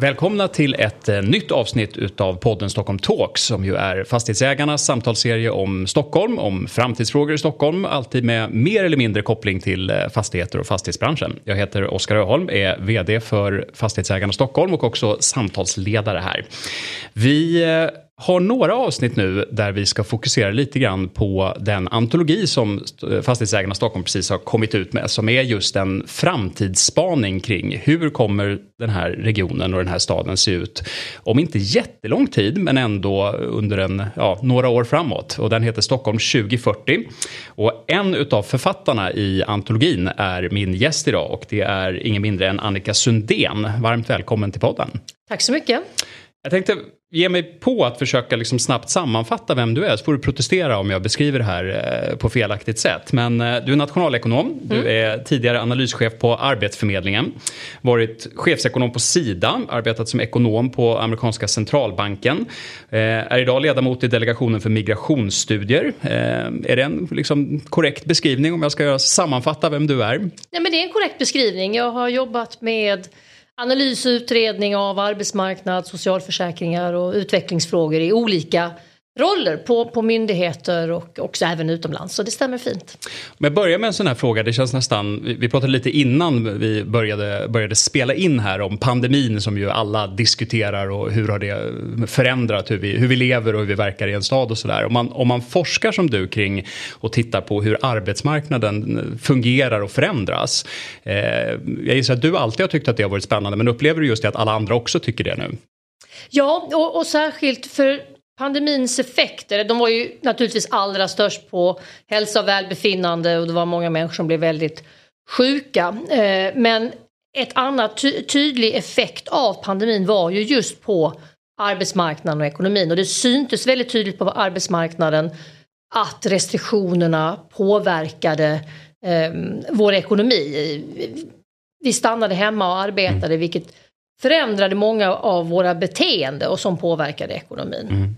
Välkomna till ett eh, nytt avsnitt utav podden Stockholm Talks som ju är fastighetsägarnas samtalsserie om Stockholm, om framtidsfrågor i Stockholm, alltid med mer eller mindre koppling till eh, fastigheter och fastighetsbranschen. Jag heter Oskar Öholm, är VD för Fastighetsägarna Stockholm och också samtalsledare här. Vi eh, har några avsnitt nu där vi ska fokusera lite grann på den antologi som Fastighetsägarna Stockholm precis har kommit ut med som är just en framtidsspaning kring hur kommer den här regionen och den här staden se ut om inte jättelång tid men ändå under en, ja, några år framåt och den heter Stockholm 2040 och en utav författarna i antologin är min gäst idag och det är ingen mindre än Annika Sundén. Varmt välkommen till podden. Tack så mycket. Jag tänkte ge mig på att försöka liksom snabbt sammanfatta vem du är, så får du protestera om jag beskriver det här eh, på felaktigt sätt. Men eh, du är nationalekonom, mm. du är tidigare analyschef på Arbetsförmedlingen, varit chefsekonom på Sida, arbetat som ekonom på amerikanska centralbanken, eh, är idag ledamot i delegationen för migrationsstudier. Är det en liksom korrekt beskrivning om jag ska sammanfatta vem du är? Nej, men det är en korrekt beskrivning. Jag har jobbat med analys och utredning av arbetsmarknad, socialförsäkringar och utvecklingsfrågor i olika roller på, på myndigheter och också även utomlands. Så det stämmer fint. Om jag börjar med en sån här fråga, det känns nästan, vi pratade lite innan vi började, började spela in här om pandemin som ju alla diskuterar och hur har det förändrat hur vi, hur vi lever och hur vi verkar i en stad och sådär. Om man, om man forskar som du kring och tittar på hur arbetsmarknaden fungerar och förändras. Eh, jag gissar att du alltid har tyckt att det har varit spännande men upplever du just det att alla andra också tycker det nu? Ja, och, och särskilt för Pandemins effekter, de var ju naturligtvis allra störst på hälsa och välbefinnande och det var många människor som blev väldigt sjuka. Eh, men ett annat ty tydlig effekt av pandemin var ju just på arbetsmarknaden och ekonomin och det syntes väldigt tydligt på arbetsmarknaden att restriktionerna påverkade eh, vår ekonomi. Vi stannade hemma och arbetade vilket förändrade många av våra beteende och som påverkade ekonomin. Mm.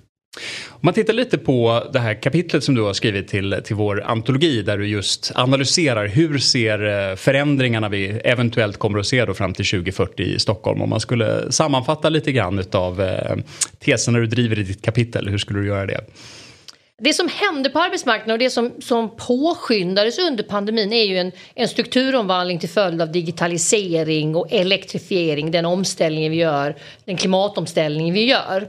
Om man tittar lite på det här kapitlet som du har skrivit till, till vår antologi där du just analyserar hur ser eh, förändringarna vi eventuellt kommer att se då fram till 2040 i Stockholm. Om man skulle sammanfatta lite grann av eh, teserna du driver i ditt kapitel, hur skulle du göra det? Det som hände på arbetsmarknaden och det som, som påskyndades under pandemin är ju en, en strukturomvandling till följd av digitalisering och elektrifiering, den omställningen vi gör, den klimatomställningen vi gör.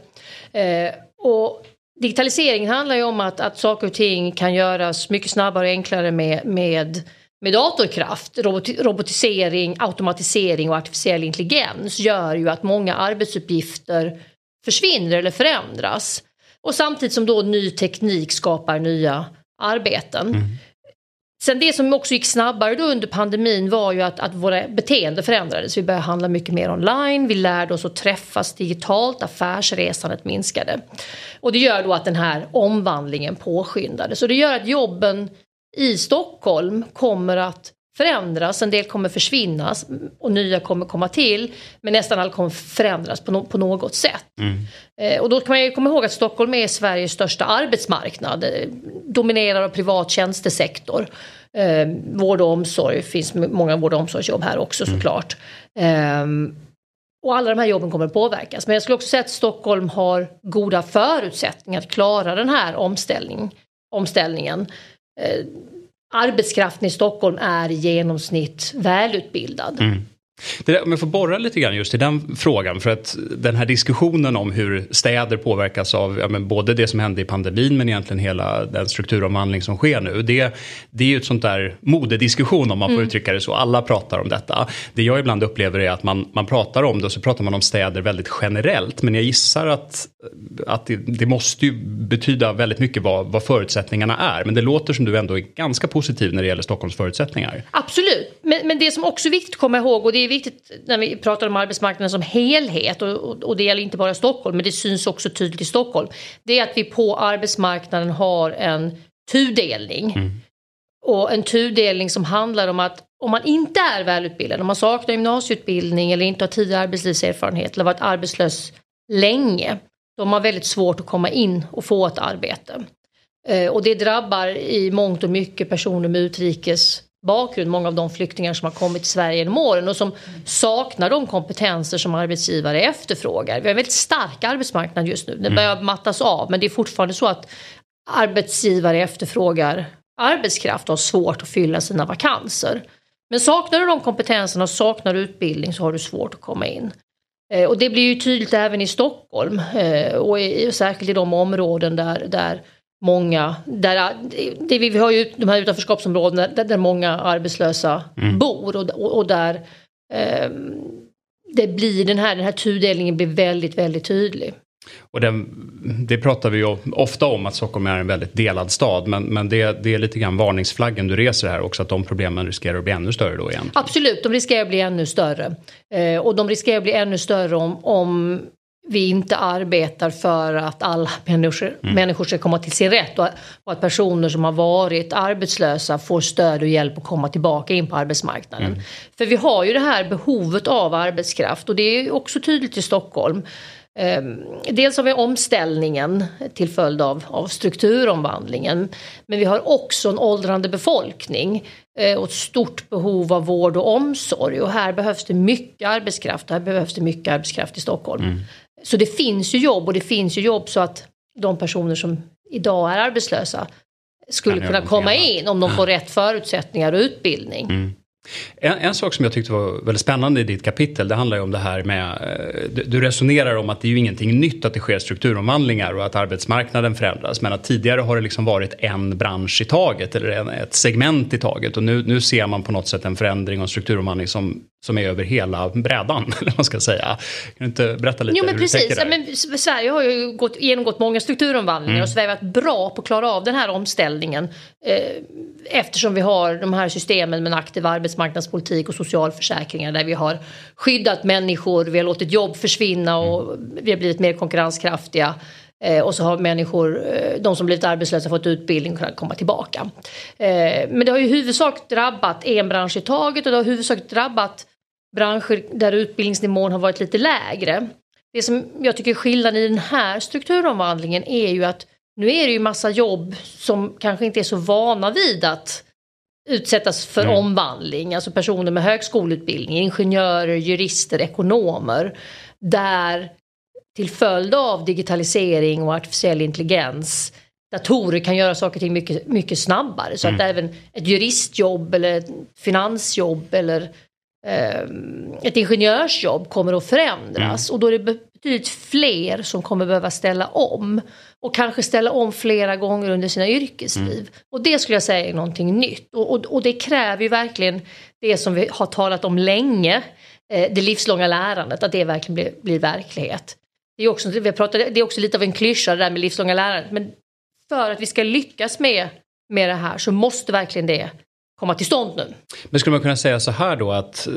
Eh, och digitalisering handlar ju om att, att saker och ting kan göras mycket snabbare och enklare med, med, med datorkraft. Roboti robotisering, automatisering och artificiell intelligens gör ju att många arbetsuppgifter försvinner eller förändras. Och samtidigt som då ny teknik skapar nya arbeten. Mm. Sen det som också gick snabbare då under pandemin var ju att, att våra beteenden förändrades. Vi började handla mycket mer online, vi lärde oss att träffas digitalt, affärsresandet minskade. Och det gör då att den här omvandlingen påskyndades. Och det gör att jobben i Stockholm kommer att förändras, en del kommer försvinna och nya kommer komma till. Men nästan allt kommer förändras på, no på något sätt. Mm. Eh, och då kan man ju komma ihåg att Stockholm är Sveriges största arbetsmarknad. Dominerar av privat tjänstesektor. Eh, vård och omsorg, det finns många vård och omsorgsjobb här också mm. såklart. Eh, och alla de här jobben kommer att påverkas. Men jag skulle också säga att Stockholm har goda förutsättningar att klara den här omställning, omställningen. Eh, arbetskraften i Stockholm är i genomsnitt välutbildad. Mm. Det, om jag får borra lite grann just i den frågan för att den här diskussionen om hur städer påverkas av ja, både det som hände i pandemin men egentligen hela den strukturomvandling som sker nu. Det, det är ju ett sånt där modediskussion om man får mm. uttrycka det så. Alla pratar om detta. Det jag ibland upplever är att man, man pratar om det och så pratar man om städer väldigt generellt men jag gissar att, att det, det måste ju betyda väldigt mycket vad, vad förutsättningarna är. Men det låter som du ändå är ganska positiv när det gäller Stockholms förutsättningar. Absolut, men, men det som också är viktigt att komma ihåg och det är viktigt när vi pratar om arbetsmarknaden som helhet och, och det gäller inte bara Stockholm men det syns också tydligt i Stockholm. Det är att vi på arbetsmarknaden har en tudelning. Mm. Och en tudelning som handlar om att om man inte är välutbildad, om man saknar gymnasieutbildning eller inte har tidigare arbetslivserfarenhet eller varit arbetslös länge, då har man väldigt svårt att komma in och få ett arbete. Eh, och det drabbar i mångt och mycket personer med utrikes bakgrund, många av de flyktingar som har kommit till Sverige genom åren och som saknar de kompetenser som arbetsgivare efterfrågar. Vi har en väldigt stark arbetsmarknad just nu, den mm. börjar mattas av men det är fortfarande så att arbetsgivare efterfrågar arbetskraft och har svårt att fylla sina vakanser. Men saknar du de kompetenserna och saknar du utbildning så har du svårt att komma in. Eh, och det blir ju tydligt även i Stockholm eh, och särskilt i de områden där, där många, där, det, vi har ju de här utanförskapsområdena där, där många arbetslösa mm. bor och, och, och där eh, det blir den här, den här tudelningen blir väldigt, väldigt tydlig. Och det, det pratar vi ju ofta om att Stockholm är en väldigt delad stad men, men det, det är lite grann varningsflaggen du reser här också att de problemen riskerar att bli ännu större då igen. Absolut, de riskerar att bli ännu större. Eh, och de riskerar att bli ännu större om, om vi inte arbetar för att alla människor, mm. människor ska komma till sin rätt och, och, att personer som har varit arbetslösa får stöd och hjälp att komma tillbaka in på arbetsmarknaden. Mm. För vi har ju det här behovet av arbetskraft och det är också tydligt i Stockholm. Ehm, dels har vi omställningen till följd av, av strukturomvandlingen. Men vi har också en åldrande befolkning eh, och ett stort behov av vård och omsorg. Och här behövs det mycket arbetskraft. Här behövs det mycket arbetskraft i Stockholm. Så det finns ju jobb och det finns ju jobb så att de personer som idag är arbetslösa skulle kunna komma in om de får rätt förutsättningar och utbildning. Mm. En, en, sak som jag tyckte var väldigt spännande i ditt kapitel det handlar ju om det här med, eh, du, resonerar om att det är ju ingenting nytt att det sker strukturomvandlingar och att arbetsmarknaden förändras men att tidigare har det liksom varit en bransch i taget eller en, ett segment i taget och nu, nu ser man på något sätt en förändring och strukturomvandling som, som är över hela brädan. Eller man ska säga. Kan du inte berätta lite jo, men hur precis. du tänker där? Men Sverige har ju gått, genomgått många strukturomvandlingar mm. och Sverige har varit bra på att klara av den här omställningen eh, eftersom vi har de här systemen med en aktiv arbetsmarknadspolitik och socialförsäkringar där vi har skyddat människor, vi har låtit jobb försvinna och vi har blivit mer konkurrenskraftiga. Eh, och så har människor, eh, de som blivit arbetslösa fått utbildning och kunnat komma tillbaka. Eh, men det har ju huvudsak drabbat en bransch i taget och det har huvudsak drabbat branscher där utbildningsnivån har varit lite lägre. Det som jag tycker är skillnaden i den här strukturomvandlingen är ju att nu är det ju massa jobb som kanske inte är så vana vid att utsättas för mm. omvandling. Alltså personer med högskoleutbildning, ingenjörer, jurister, ekonomer. Där till följd av digitalisering och artificiell intelligens datorer kan göra saker och ting mycket, mycket snabbare. Så mm. att även ett juristjobb eller ett finansjobb eller ett ingenjörsjobb kommer att förändras. Mm. Och då är det betydligt fler som kommer behöva ställa om. Och kanske ställa om flera gånger under sina yrkesliv. Mm. Och det skulle jag säga är någonting nytt. Och, och, och, det kräver ju verkligen det som vi har talat om länge. Eh, det livslånga lärandet, att det verkligen blir, blir verklighet. Det är, också, vi pratade, det är också lite av en klyscha det där med livslånga lärandet. Men för att vi ska lyckas med, med det här så måste verkligen det komma till stånd nu. Men skulle man kunna säga så här då att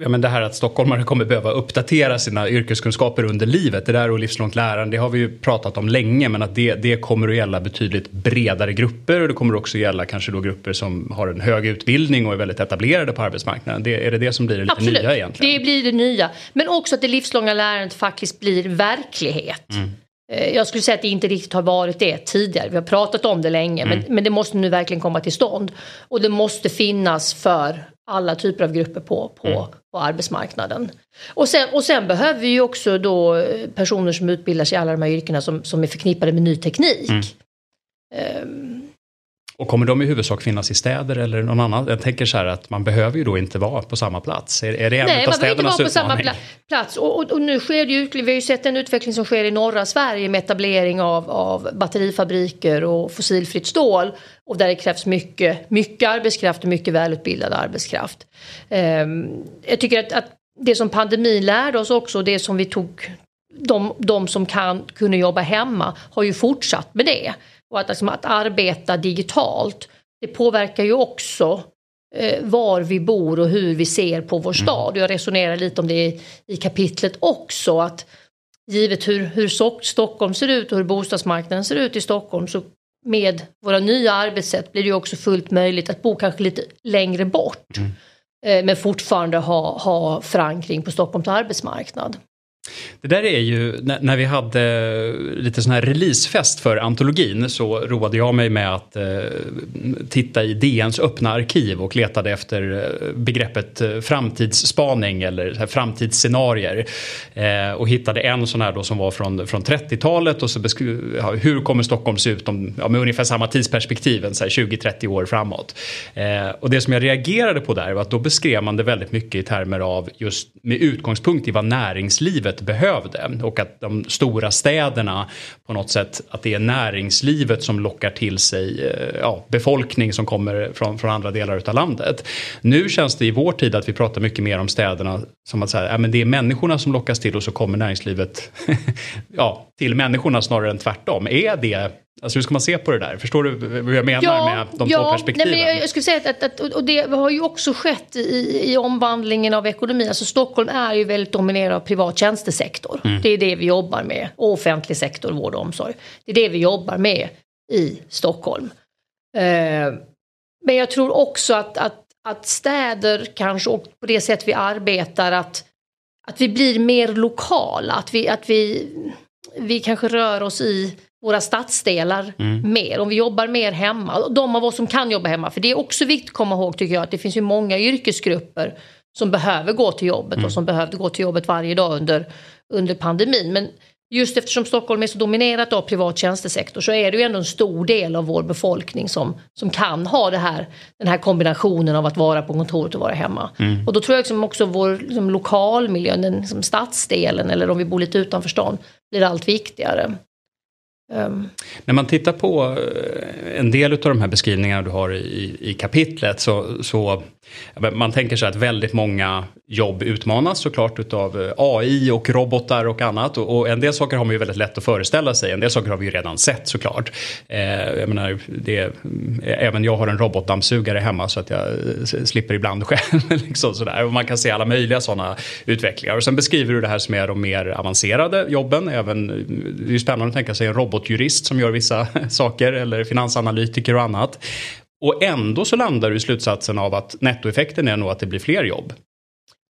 ja, men det här att stockholmare kommer behöva uppdatera sina yrkeskunskaper under livet. Det där och livslångt lärande, det har vi ju pratat om länge men att det, det kommer att gälla betydligt bredare grupper och det kommer också gälla kanske då grupper som har en hög utbildning och är väldigt etablerade på arbetsmarknaden. Det, är det det som blir det lite Absolut. nya egentligen? det blir det nya. Men också att det livslånga lärandet faktiskt blir verklighet. Mm. Eh, jag skulle säga att det inte riktigt har varit det tidigare. Vi har pratat om det länge mm. men, men det måste nu verkligen komma till stånd. Och det måste finnas för alla typer av grupper på, på, mm. på arbetsmarknaden. Och sen, och sen behöver vi ju också då eh, personer som utbildar sig i alla de här yrkena som, som är förknippade med ny teknik. Mm. Um, och kommer de i huvudsak finnas i städer eller någon annan? Jag tänker så här att man behöver ju då inte vara på samma plats. Är, är det en Nej, man behöver inte vara på samma plats. Och, och, och, nu sker det ju, vi har ju sett en utveckling som sker i norra Sverige med etablering av, av batterifabriker och fossilfritt stål. Och där det krävs mycket, mycket arbetskraft och mycket välutbildad arbetskraft. Um, jag tycker att, att det som pandemin lärde oss också, det som vi tog de, de som kan kunna jobba hemma har ju fortsatt med det. Och att, liksom, att arbeta digitalt, det påverkar ju också eh, var vi bor och hur vi ser på vår stad. Jag resonerar lite om det i, i kapitlet också. att Givet hur, hur Stockholm ser ut och hur bostadsmarknaden ser ut i Stockholm så med våra nya arbetssätt blir det också fullt möjligt att bo kanske lite längre bort. Mm. Eh, men fortfarande ha, ha förankring på Stockholms arbetsmarknad. Det där är ju, när vi hade lite sån här releasefest för antologin så roade jag mig med att eh, titta i DNs öppna arkiv och letade efter eh, begreppet eh, framtidsspaning eller framtidsscenarier. Eh, och hittade en sån här då som var från, från 30-talet och så ja, hur kommer Stockholm se ut om, ja, med ungefär samma tidsperspektiv, 20-30 år framåt. och det som jag reagerade på där var att då beskrev man det väldigt mycket i termer av just med utgångspunkt i vad näringslivet näringslivet behövde och att de stora städerna på något sätt att det är näringslivet som lockar till sig eh, ja, befolkning som kommer från, från andra delar av landet. Nu känns det i vår tid att vi pratar mycket mer om städerna som att säga, ja, men det är människorna som lockas till och så kommer näringslivet ja, till människorna snarare än tvärtom. Är det Alltså hur ska man se på det där? Förstår du vad jag menar ja, med de ja, två perspektiven? Nej, men jag skulle säga att, att, och det har ju också skett i, i omvandlingen av ekonomin. Alltså Stockholm är ju väldigt dominerad av privat tjänstesektor. Mm. Det är det vi jobbar med. Och offentlig sektor, vård och omsorg. Det är det vi jobbar med i Stockholm. Eh, men jag tror också att, att, att städer kanske och på det sätt vi arbetar att, att vi blir mer lokala. Att vi, att vi, vi kanske rör oss i våra stadsdelar mm. mer, om vi jobbar mer hemma. De av oss som kan jobba hemma, för det är också viktigt att komma ihåg tycker jag att det finns ju många yrkesgrupper som behöver gå till jobbet mm. och som behövde gå till jobbet varje dag under, under pandemin. Men just eftersom Stockholm är så dominerat av privat tjänstesektor så är det ju ändå en stor del av vår befolkning som, som kan ha det här, den här kombinationen av att vara på kontoret och vara hemma. Mm. Och då tror jag liksom också vår liksom, lokalmiljö, den liksom, stadsdelen eller om vi bor lite utanför stan, blir allt viktigare. Um. När man tittar på eh, en del av de här beskrivningarna du har i, i kapitlet så, så man tänker sig att väldigt många jobb utmanas såklart utav eh, AI och robotar och annat. Och, och, en del saker har man ju väldigt lätt att föreställa sig. En del saker har vi ju redan sett såklart. Eh, jag menar, det, eh, även jag har en robotdammsugare hemma så att jag slipper ibland själv. liksom sådär. Och man kan se alla möjliga sådana utvecklingar. Och sen beskriver du det här som är de mer avancerade jobben. Även, det är ju spännande att tänka sig en robotjurist som gör vissa saker eller finansanalytiker och annat. Och ändå så landar du i slutsatsen av att nettoeffekten är nog att det blir fler jobb.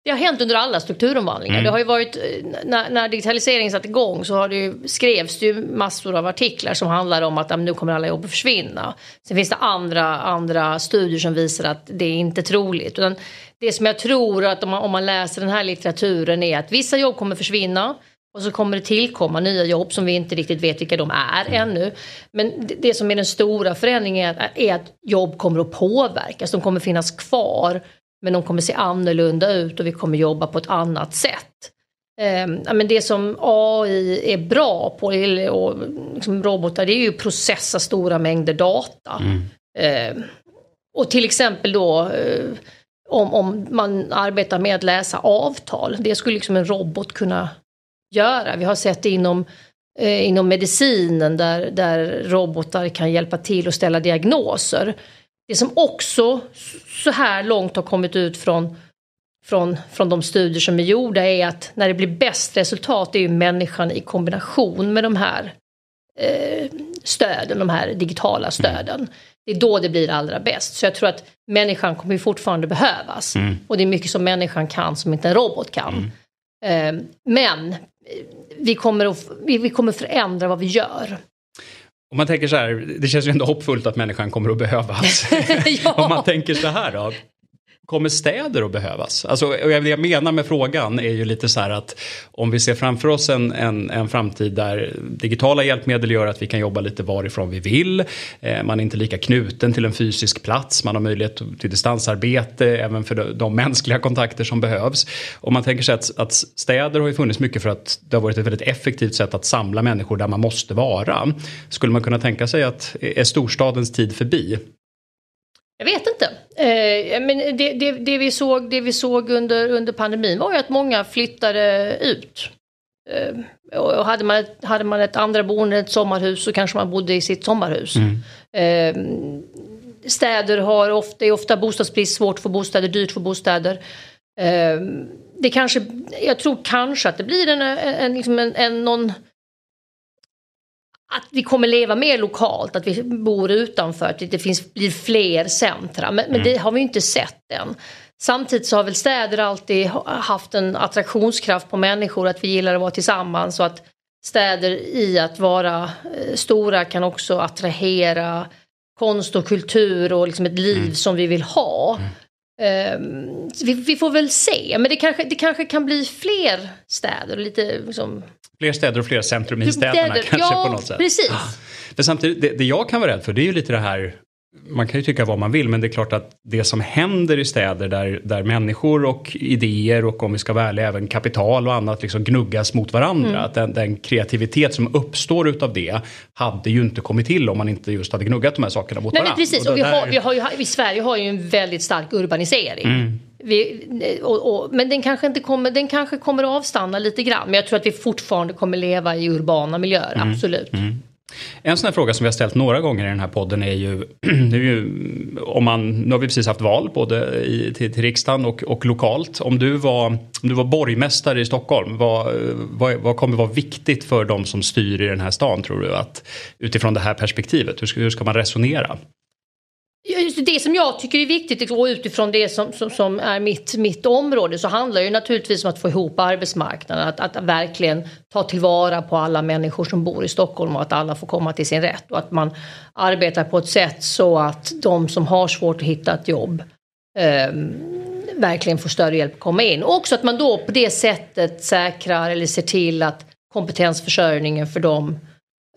Det har hänt under alla strukturomvandlingar. Mm. Det har ju varit, när, när digitaliseringen satte igång så har det ju, skrevs det ju massor av artiklar som handlar om att nu kommer alla jobb att försvinna. Sen finns det andra, andra studier som visar att det är inte troligt. Utan det som jag tror att om man, om man läser den här litteraturen är att vissa jobb kommer försvinna. Och så kommer det tillkomma nya jobb som vi inte riktigt vet vilka de är mm. ännu. Men det som är den stora förändringen är att, är att jobb kommer att påverkas. De kommer finnas kvar men de kommer se annorlunda ut och vi kommer jobba på ett annat sätt. Eh, men det som AI är bra på, och liksom robotar, det är ju att processa stora mängder data. Mm. Eh, och till exempel då eh, om, om man arbetar med att läsa avtal, det skulle liksom en robot kunna göra. Vi har sett det inom, eh, inom medicinen där, där robotar kan hjälpa till att ställa diagnoser. Det som också så här långt har kommit ut från, från, från de studier som är gjorda är att när det blir bäst resultat är ju människan i kombination med de här eh, stöden, de här digitala stöden. Det är då det blir allra bäst. Så jag tror att människan kommer fortfarande behövas. Mm. Och det är mycket som människan kan som inte en robot kan. Mm. Eh, men vi kommer, att, vi kommer förändra vad vi gör. Om man tänker så här, det känns ju ändå hoppfullt att människan kommer att behövas. ja. Om man tänker så här då, kommer städer att behövas? Alltså, och det jag menar med frågan är ju lite så här att om vi ser framför oss en, en, en framtid där digitala hjälpmedel gör att vi kan jobba lite varifrån vi vill. Eh, man är inte lika knuten till en fysisk plats. Man har möjlighet till distansarbete även för de, de mänskliga kontakter som behövs. Om man tänker sig att, att städer har ju funnits mycket för att det har varit ett väldigt effektivt sätt att samla människor där man måste vara. Skulle man kunna tänka sig att är storstadens tid förbi? Jag vet inte. Eh, men det, det, det, vi såg, det vi såg under, under pandemin var ju att många flyttade ut. Eh, och hade man, hade man ett andra boende, ett sommarhus, så kanske man bodde i sitt sommarhus. Mm. Eh, städer har ofta, är ofta bostadsbrist, svårt få bostäder, dyrt för bostäder. Eh, det kanske, jag tror kanske att det blir en, en, liksom en, en någon att vi kommer leva mer lokalt, att vi bor utanför, att det finns, blir fler centra. Men, men det mm. har vi inte sett än. Samtidigt så har väl städer alltid haft en attraktionskraft på människor, att vi gillar att vara tillsammans och att städer i att vara eh, stora kan också attrahera konst och kultur och liksom ett liv mm. som vi vill ha. Mm. Um, vi, vi, får väl se, men det kanske, det kanske kan bli fler städer. Lite, liksom... Fler städer och fler centrum i städerna städer, kanske ja, på något sätt. Precis. För samtidigt, det, det jag kan vara rädd för det är ju lite det här man kan ju tycka vad man vill men det är klart att det som händer i städer där, där människor och idéer och om vi ska vara ärliga även kapital och annat liksom gnuggas mot varandra. Mm. Att den, den, kreativitet som uppstår utav det hade ju inte kommit till om man inte just hade gnuggat de här sakerna mot Nej, varandra. Men precis, och, och vi, har, vi har ju, i Sverige har ju en väldigt stark urbanisering. Mm. Vi, och, och, men den kanske, inte kommer, den kanske kommer att avstanna lite grann. Men jag tror att vi fortfarande kommer leva i urbana miljöer, mm. absolut. Mm. En sån här fråga som vi har ställt några gånger i den här podden är ju, är ju om man, nu har vi precis haft val både i, till, till riksdagen och, och lokalt. Om du, var, om du var borgmästare i Stockholm, vad, vad, vad kommer vara viktigt för de som styr i den här stan tror du? Att, utifrån det här perspektivet, hur ska, hur ska man resonera? Det som jag tycker är viktigt och utifrån det som, som, som, är mitt, mitt område så handlar det naturligtvis om att få ihop arbetsmarknaden. Att, att verkligen ta tillvara på alla människor som bor i Stockholm och att alla får komma till sin rätt. Och att man arbetar på ett sätt så att de som har svårt att hitta ett jobb eh, verkligen får större hjälp att komma in. Och också att man då på det sättet säkrar eller ser till att kompetensförsörjningen för dem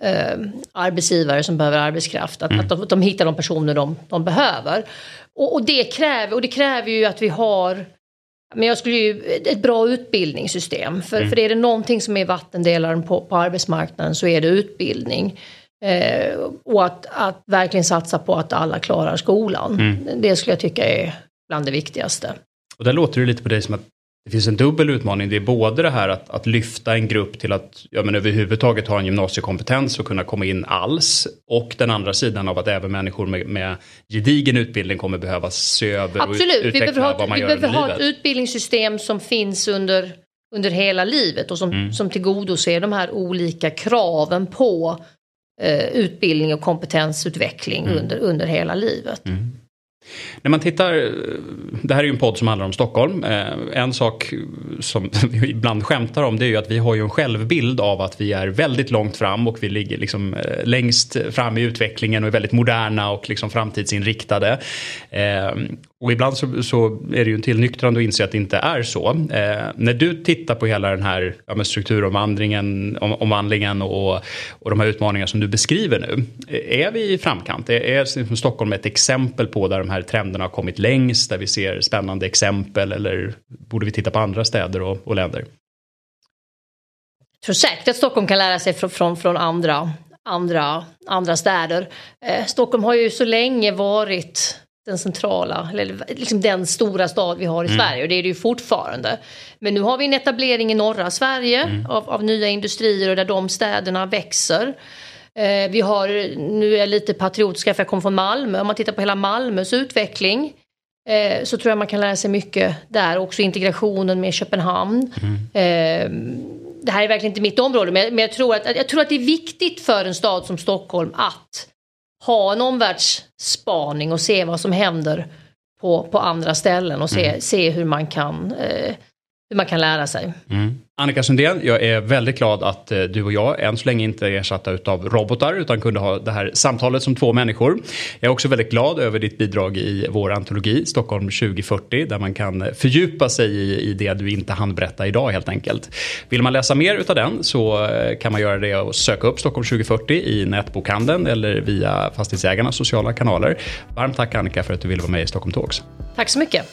eh, arbetsgivare som behöver arbetskraft. Att, mm. att de, de, hittar de personer de, de behöver. Och, och, det kräver, och det kräver ju att vi har men jag skulle ju, ett bra utbildningssystem. För, mm. för är det någonting som är vattendelaren på, på arbetsmarknaden så är det utbildning. Eh, och att, att verkligen satsa på att alla klarar skolan. Mm. Det skulle jag tycka är bland det viktigaste. Och där låter det lite på dig som att det finns en dubbel utmaning. Det är både det här att, att lyfta en grupp till att ja, men överhuvudtaget ha en gymnasiekompetens och kunna komma in alls. Och den andra sidan av att även människor med, med gedigen utbildning kommer behöva se över Absolut. och utveckla vi behöver vad man vi gör behöver under ha ett utbildningssystem som finns under, under hela livet och som, mm. som tillgodoser de här olika kraven på eh, utbildning och kompetensutveckling mm. under, under hela livet. Mm. När man tittar, det här är ju en podd som handlar om Stockholm. Eh, en sak som vi ibland skämtar om det är ju att vi har ju en självbild av att vi är väldigt långt fram och vi ligger liksom eh, längst fram i utvecklingen och är väldigt moderna och liksom framtidsinriktade. Eh, och ibland så, så, är det ju en tillnyktrande att inse att det inte är så. Eh, när du tittar på hela den här ja, strukturomvandlingen om, omvandlingen och, och de här utmaningarna som du beskriver nu. Eh, är vi i framkant? Är, är liksom Stockholm ett exempel på där de här trenderna har kommit längst? Där vi ser spännande exempel eller borde vi titta på andra städer och, och länder? Jag tror säkert att Stockholm kan lära sig från, från, från andra, andra, andra städer. Eh, Stockholm har ju så länge varit den centrala, eller liksom den stora stad vi har i mm. Sverige och det är det ju fortfarande. Men nu har vi en etablering i norra Sverige mm. av, av, nya industrier och där de städerna växer. Eh, vi har, nu är jag lite patriotisk för jag kommer från Malmö, om man tittar på hela Malmös utveckling eh, så tror jag man kan lära sig mycket där, också integrationen med Köpenhamn. Mm. Eh, det här är verkligen inte mitt område men, men jag, tror att, jag tror att det är viktigt för en stad som Stockholm att ha en omvärldsspaning och se vad som händer på, på andra ställen och se, mm. se hur, man kan, eh, hur man kan lära sig. Mm. Annika Sundén, jag är väldigt glad att eh, du och jag än så länge inte är ersatta av robotar utan kunde ha det här samtalet som två människor. Jag är också väldigt glad över ditt bidrag i vår antologi Stockholm 2040 där man kan fördjupa sig i, i det du inte hann berätta idag helt enkelt. Vill man läsa mer utav den så eh, kan man göra det och söka upp Stockholm 2040 i nätbokhandeln eller via Fastighetsägarnas sociala kanaler. Varmt tack Annika för att du ville vara med i Stockholm Talks. Tack så mycket.